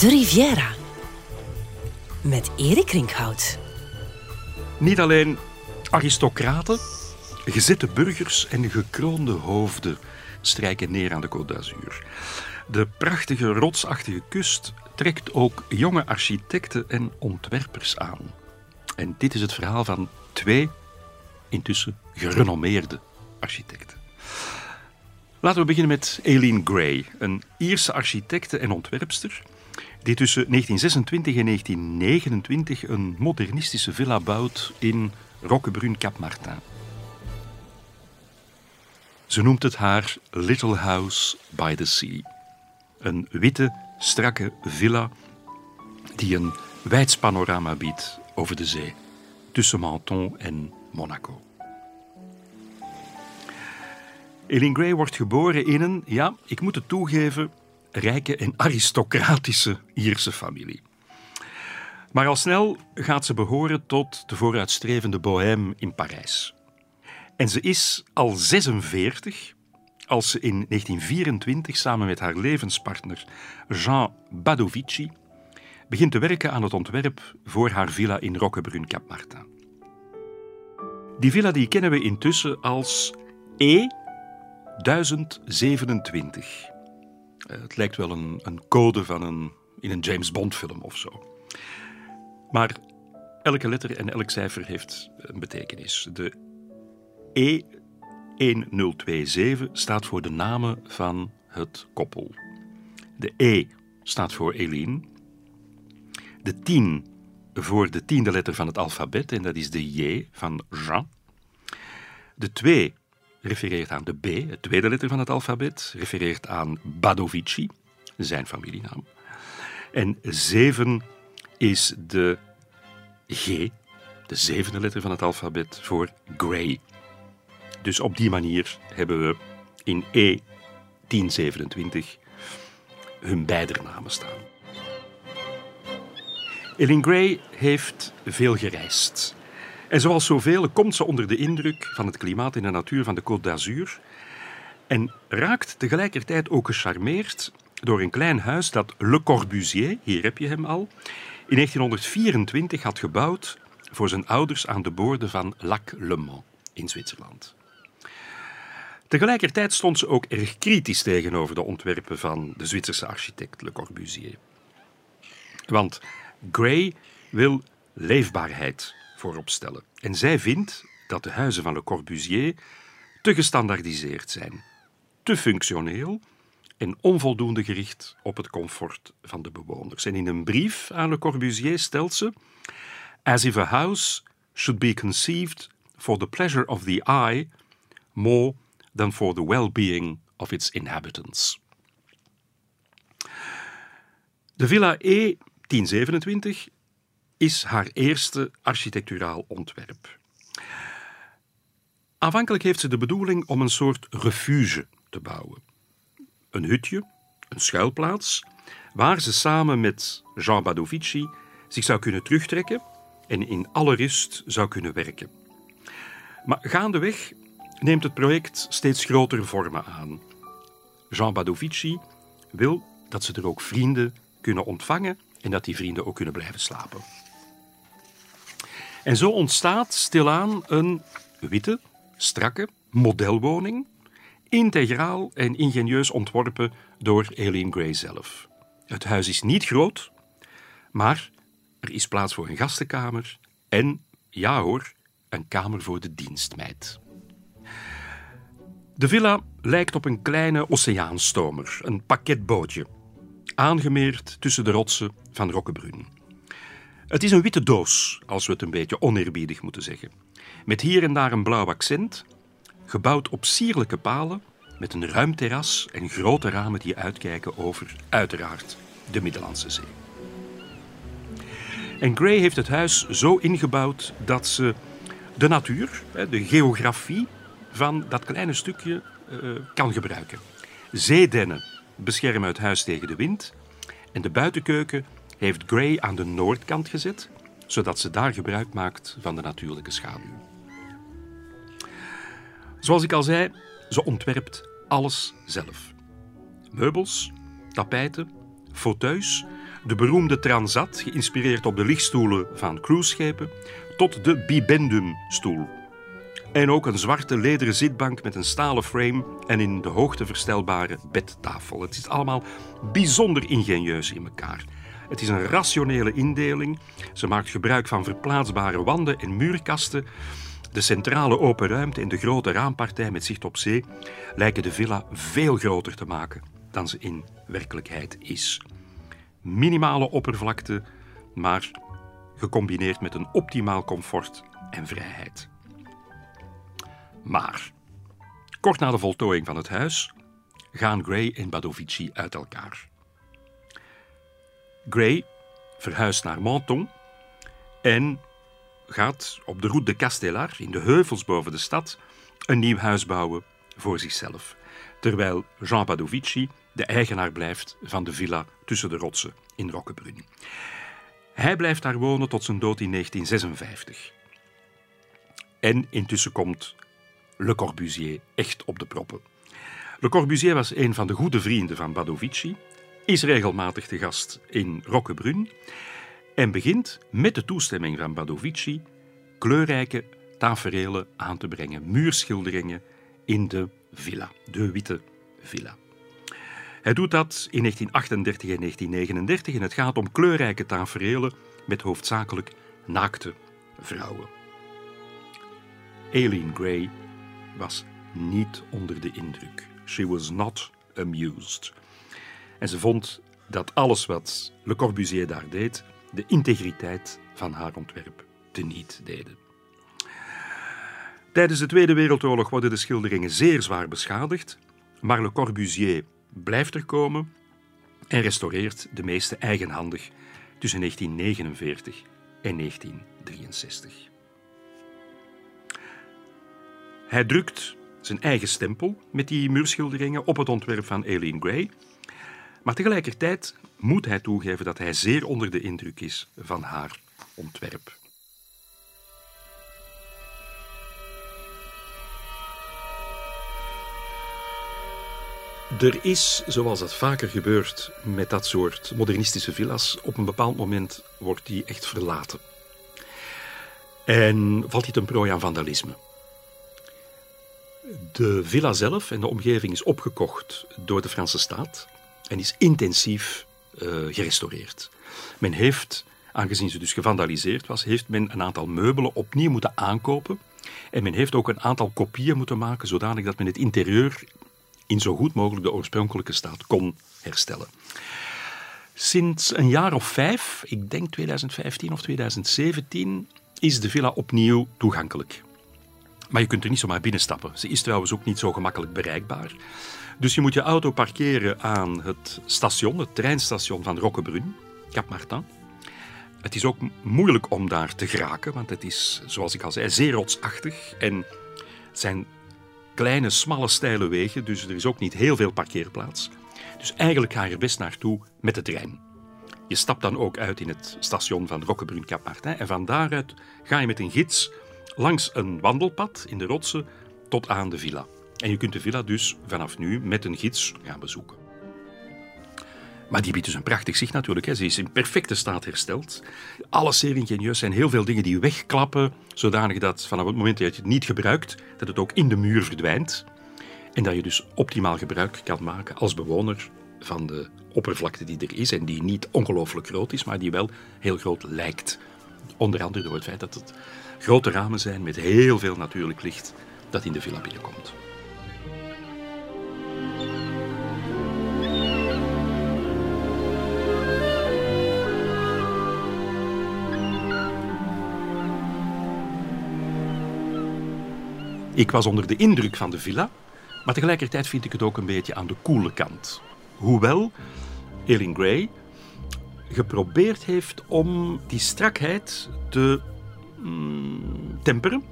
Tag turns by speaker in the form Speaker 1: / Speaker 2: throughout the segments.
Speaker 1: De Riviera. Met Erik Rinkhout.
Speaker 2: Niet alleen aristocraten, gezette burgers en gekroonde hoofden strijken neer aan de Côte d'Azur. De prachtige rotsachtige kust trekt ook jonge architecten en ontwerpers aan. En dit is het verhaal van twee intussen gerenommeerde architecten. Laten we beginnen met Aileen Gray, een Ierse architecte en ontwerpster die tussen 1926 en 1929 een modernistische villa bouwt in Roquebrune-Cap Martin. Ze noemt het haar Little House by the Sea. Een witte, strakke villa die een wijds panorama biedt over de zee, tussen Menton en Monaco. Eileen Gray wordt geboren in een, ja, ik moet het toegeven, rijke en aristocratische Ierse familie. Maar al snel gaat ze behoren tot de vooruitstrevende bohème in Parijs. En ze is al 46 als ze in 1924 samen met haar levenspartner Jean Badovici begint te werken aan het ontwerp voor haar villa in Roquebrune-Cap Martin. Die villa die kennen we intussen als E 1027. Eh, het lijkt wel een, een code van een, in een James Bond film of zo. Maar elke letter en elk cijfer heeft een betekenis. De E1027 staat voor de namen van het koppel. De E staat voor Eline. De 10 voor de tiende letter van het alfabet, en dat is de J van Jean. De 2 refereert aan de B, het tweede letter van het alfabet, refereert aan Badovici, zijn familienaam. En 7 is de G, de zevende letter van het alfabet, voor Gray. Dus op die manier hebben we in E 1027 hun beide namen staan. Ellen Gray heeft veel gereisd. En zoals zoveel komt ze onder de indruk van het klimaat en de natuur van de Côte d'Azur en raakt tegelijkertijd ook gecharmeerd door een klein huis dat Le Corbusier, hier heb je hem al, in 1924 had gebouwd voor zijn ouders aan de boorden van Lac Le Mans in Zwitserland. Tegelijkertijd stond ze ook erg kritisch tegenover de ontwerpen van de Zwitserse architect Le Corbusier. Want Gray wil leefbaarheid voorop stellen. En zij vindt dat de huizen van Le Corbusier te gestandaardiseerd zijn, te functioneel en onvoldoende gericht op het comfort van de bewoners. En in een brief aan Le Corbusier stelt ze: As if a house should be conceived for the pleasure of the eye more than for the well-being of its inhabitants. De Villa E 1027 is haar eerste architecturaal ontwerp. Aanvankelijk heeft ze de bedoeling om een soort refuge te bouwen. Een hutje, een schuilplaats, waar ze samen met Jean Badovici zich zou kunnen terugtrekken en in alle rust zou kunnen werken. Maar gaandeweg neemt het project steeds grotere vormen aan. Jean Badovici wil dat ze er ook vrienden kunnen ontvangen en dat die vrienden ook kunnen blijven slapen. En zo ontstaat stilaan een witte, strakke modelwoning, integraal en ingenieus ontworpen door Eileen Gray zelf. Het huis is niet groot, maar er is plaats voor een gastenkamer en, ja hoor, een kamer voor de dienstmeid. De villa lijkt op een kleine oceaanstomer, een pakketbootje, aangemeerd tussen de rotsen van Roquebrune. Het is een witte doos, als we het een beetje oneerbiedig moeten zeggen. Met hier en daar een blauw accent, gebouwd op sierlijke palen, met een ruim terras en grote ramen die uitkijken over, uiteraard, de Middellandse Zee. En Gray heeft het huis zo ingebouwd dat ze de natuur, de geografie van dat kleine stukje uh, kan gebruiken. Zeedennen beschermen het huis tegen de wind en de buitenkeuken heeft Gray aan de noordkant gezet, zodat ze daar gebruik maakt van de natuurlijke schaduw. Zoals ik al zei, ze ontwerpt alles zelf. Meubels, tapijten, fauteuils, de beroemde Transat, geïnspireerd op de lichtstoelen van cruiseschepen, tot de Bibendum-stoel. En ook een zwarte lederen zitbank met een stalen frame en in de hoogte verstelbare bedtafel. Het is allemaal bijzonder ingenieus in elkaar. Het is een rationele indeling. Ze maakt gebruik van verplaatsbare wanden en muurkasten. De centrale open ruimte en de grote raampartij met zicht op zee lijken de villa veel groter te maken dan ze in werkelijkheid is. Minimale oppervlakte, maar gecombineerd met een optimaal comfort en vrijheid. Maar, kort na de voltooiing van het huis, gaan Gray en Badovici uit elkaar. Gray verhuist naar Menton en gaat op de Route de Castellar, in de heuvels boven de stad, een nieuw huis bouwen voor zichzelf. Terwijl Jean Badovici de eigenaar blijft van de villa tussen de rotsen in Roquebrune. Hij blijft daar wonen tot zijn dood in 1956. En intussen komt Le Corbusier echt op de proppen. Le Corbusier was een van de goede vrienden van Badovici, is regelmatig te gast in Roquebrune en begint met de toestemming van Badovici kleurrijke taferelen aan te brengen, muurschilderingen in de villa, de witte villa. Hij doet dat in 1938 en 1939 en het gaat om kleurrijke taferelen met hoofdzakelijk naakte vrouwen. Aileen Gray was niet onder de indruk. She was not amused. En ze vond dat alles wat Le Corbusier daar deed, de integriteit van haar ontwerp teniet deden. Tijdens de Tweede Wereldoorlog worden de schilderingen zeer zwaar beschadigd, maar Le Corbusier blijft er komen en restaureert de meeste eigenhandig tussen 1949 en 1963. Hij drukt zijn eigen stempel met die muurschilderingen op het ontwerp van Aileen Gray, maar tegelijkertijd moet hij toegeven dat hij zeer onder de indruk is van haar ontwerp. Er is, zoals dat vaker gebeurt met dat soort modernistische villa's, op een bepaald moment wordt die echt verlaten. En valt hij ten prooi aan vandalisme. De villa zelf en de omgeving is opgekocht door de Franse staat en is intensief uh, gerestaureerd. Men heeft, aangezien ze dus gevandaliseerd was, heeft men een aantal meubelen opnieuw moeten aankopen. En men heeft ook een aantal kopieën moeten maken, zodanig dat men het interieur in zo goed mogelijk de oorspronkelijke staat kon herstellen. Sinds een jaar of vijf, ik denk 2015 of 2017, is de villa opnieuw toegankelijk. Maar je kunt er niet zomaar binnenstappen. Ze is trouwens ook niet zo gemakkelijk bereikbaar. Dus je moet je auto parkeren aan het station, het treinstation van Roquebrune, Cap Martin. Het is ook moeilijk om daar te geraken, want het is, zoals ik al zei, zeer rotsachtig. En het zijn kleine, smalle, steile wegen, dus er is ook niet heel veel parkeerplaats. Dus eigenlijk ga je er best naartoe met de trein. Je stapt dan ook uit in het station van Roquebrune Cap Martin en van daaruit ga je met een gids langs een wandelpad in de rotsen tot aan de villa. En je kunt de villa dus vanaf nu met een gids gaan bezoeken. Maar die biedt dus een prachtig zicht natuurlijk. Hè. Ze is in perfecte staat hersteld. Alles zeer ingenieus zijn heel veel dingen die wegklappen, zodanig dat vanaf het moment dat je het niet gebruikt, dat het ook in de muur verdwijnt. En dat je dus optimaal gebruik kan maken als bewoner van de oppervlakte die er is en die niet ongelooflijk groot is, maar die wel heel groot lijkt. Onder andere door het feit dat het grote ramen zijn met heel veel natuurlijk licht dat in de villa binnenkomt. Ik was onder de indruk van de villa, maar tegelijkertijd vind ik het ook een beetje aan de koele kant. Hoewel Erin Gray geprobeerd heeft om die strakheid te mm, temperen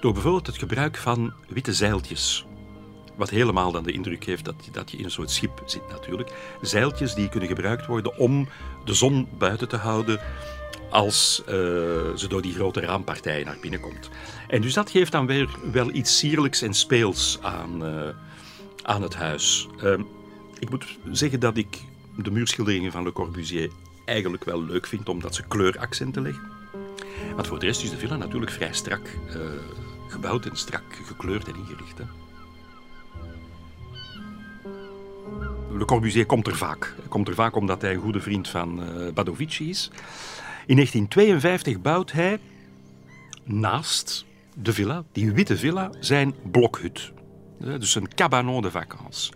Speaker 2: door bijvoorbeeld het gebruik van witte zeiltjes. Wat helemaal dan de indruk heeft dat, dat je in een soort schip zit natuurlijk. Zeiltjes die kunnen gebruikt worden om de zon buiten te houden als uh, ze door die grote raampartijen naar binnen komt. En dus dat geeft dan weer wel iets sierlijks en speels aan, uh, aan het huis. Uh, ik moet zeggen dat ik de muurschilderingen van Le Corbusier eigenlijk wel leuk vindt omdat ze kleuraccenten leggen. Want voor de rest is de villa natuurlijk vrij strak uh, gebouwd en strak gekleurd en ingericht. Hè. Le Corbusier komt er vaak. Hij komt er vaak omdat hij een goede vriend van Badovici is. In 1952 bouwt hij naast de villa, die witte villa, zijn blokhut. Dus een cabanon de vacances.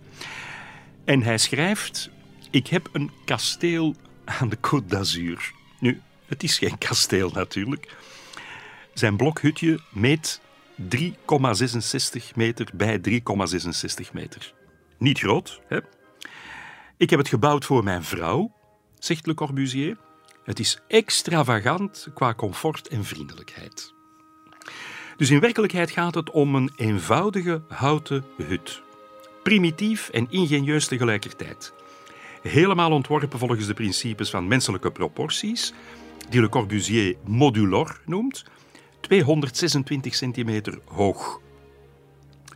Speaker 2: En hij schrijft: Ik heb een kasteel aan de Côte d'Azur. Nu, het is geen kasteel natuurlijk. Zijn blokhutje meet 3,66 meter bij 3,66 meter. Niet groot, hè? Ik heb het gebouwd voor mijn vrouw, zegt Le Corbusier. Het is extravagant qua comfort en vriendelijkheid. Dus in werkelijkheid gaat het om een eenvoudige houten hut. Primitief en ingenieus tegelijkertijd. Helemaal ontworpen volgens de principes van menselijke proporties, die Le Corbusier modulor noemt, 226 centimeter hoog.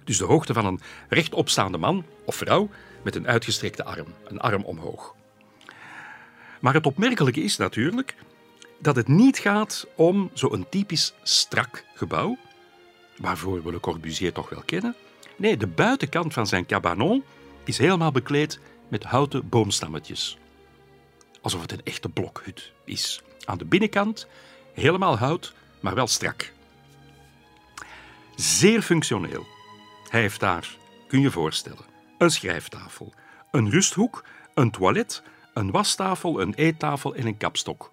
Speaker 2: Dus de hoogte van een rechtopstaande man of vrouw met een uitgestrekte arm, een arm omhoog. Maar het opmerkelijke is natuurlijk dat het niet gaat om zo'n typisch strak gebouw, waarvoor we Le Corbusier toch wel kennen. Nee, de buitenkant van zijn cabanon is helemaal bekleed met houten boomstammetjes. Alsof het een echte blokhut is. Aan de binnenkant helemaal hout, maar wel strak. Zeer functioneel. Hij heeft daar, kun je voorstellen, een schrijftafel, een rusthoek, een toilet, een wastafel, een eettafel en een kapstok.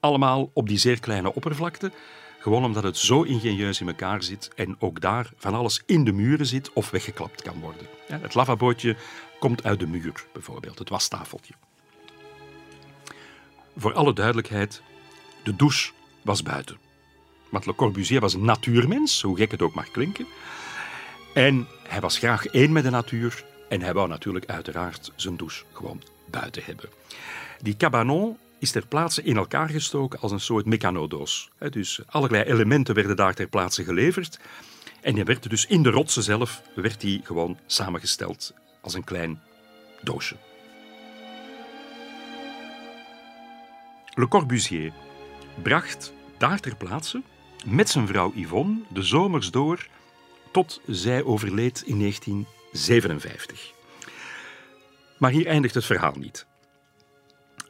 Speaker 2: Allemaal op die zeer kleine oppervlakte, gewoon omdat het zo ingenieus in elkaar zit en ook daar van alles in de muren zit of weggeklapt kan worden. Het lavabootje komt uit de muur, bijvoorbeeld, het wastafeltje. Voor alle duidelijkheid, de douche was buiten. Want Le Corbusier was een natuurmens, hoe gek het ook mag klinken. En hij was graag één met de natuur en hij wou natuurlijk uiteraard zijn douche gewoon buiten hebben. Die cabanon is ter plaatse in elkaar gestoken als een soort mechanodoos. Dus allerlei elementen werden daar ter plaatse geleverd. En die werd dus in de rotsen zelf werd die gewoon samengesteld als een klein doosje. Le Corbusier bracht daar ter plaatse met zijn vrouw Yvonne de zomers door tot zij overleed in 1957. Maar hier eindigt het verhaal niet.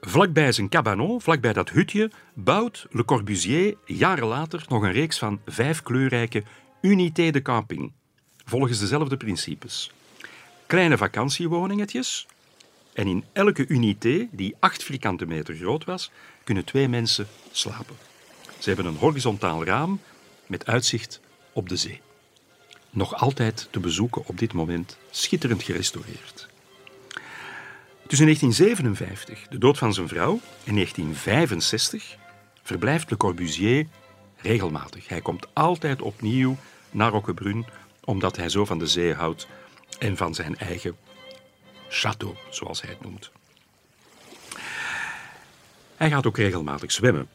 Speaker 2: Vlakbij zijn cabanon, vlakbij dat hutje, bouwt Le Corbusier jaren later nog een reeks van vijf kleurrijke unités de camping, volgens dezelfde principes. Kleine vakantiewoningetjes, en in elke unité, die acht vierkante meter groot was, kunnen twee mensen slapen. Ze hebben een horizontaal raam met uitzicht op de zee. Nog altijd te bezoeken op dit moment, schitterend gerestaureerd. Tussen 1957, de dood van zijn vrouw, en 1965 verblijft Le Corbusier regelmatig. Hij komt altijd opnieuw naar Roquebrune, omdat hij zo van de zee houdt en van zijn eigen château, zoals hij het noemt. Hij gaat ook regelmatig zwemmen.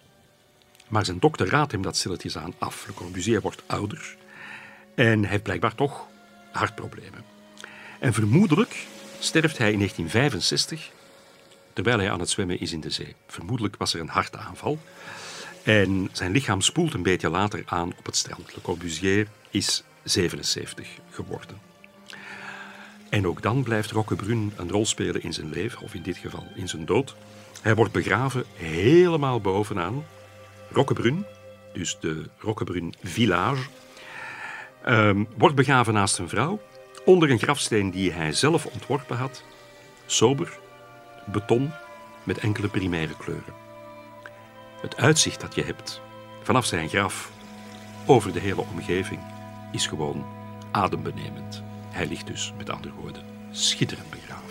Speaker 2: Maar zijn dokter raadt hem dat stilletjes aan af. Le Corbusier wordt ouder en heeft blijkbaar toch hartproblemen. En vermoedelijk sterft hij in 1965 terwijl hij aan het zwemmen is in de zee. Vermoedelijk was er een hartaanval. En zijn lichaam spoelt een beetje later aan op het strand. Le Corbusier is 77 geworden. En ook dan blijft Roquebrune een rol spelen in zijn leven, of in dit geval in zijn dood. Hij wordt begraven helemaal bovenaan Roquebrune, dus de Roquebrune Village. Um, wordt begraven naast zijn vrouw, onder een grafsteen die hij zelf ontworpen had. Sober, beton, met enkele primaire kleuren. Het uitzicht dat je hebt vanaf zijn graf over de hele omgeving is gewoon adembenemend. Hij ligt dus, met andere woorden, schitterend begraven.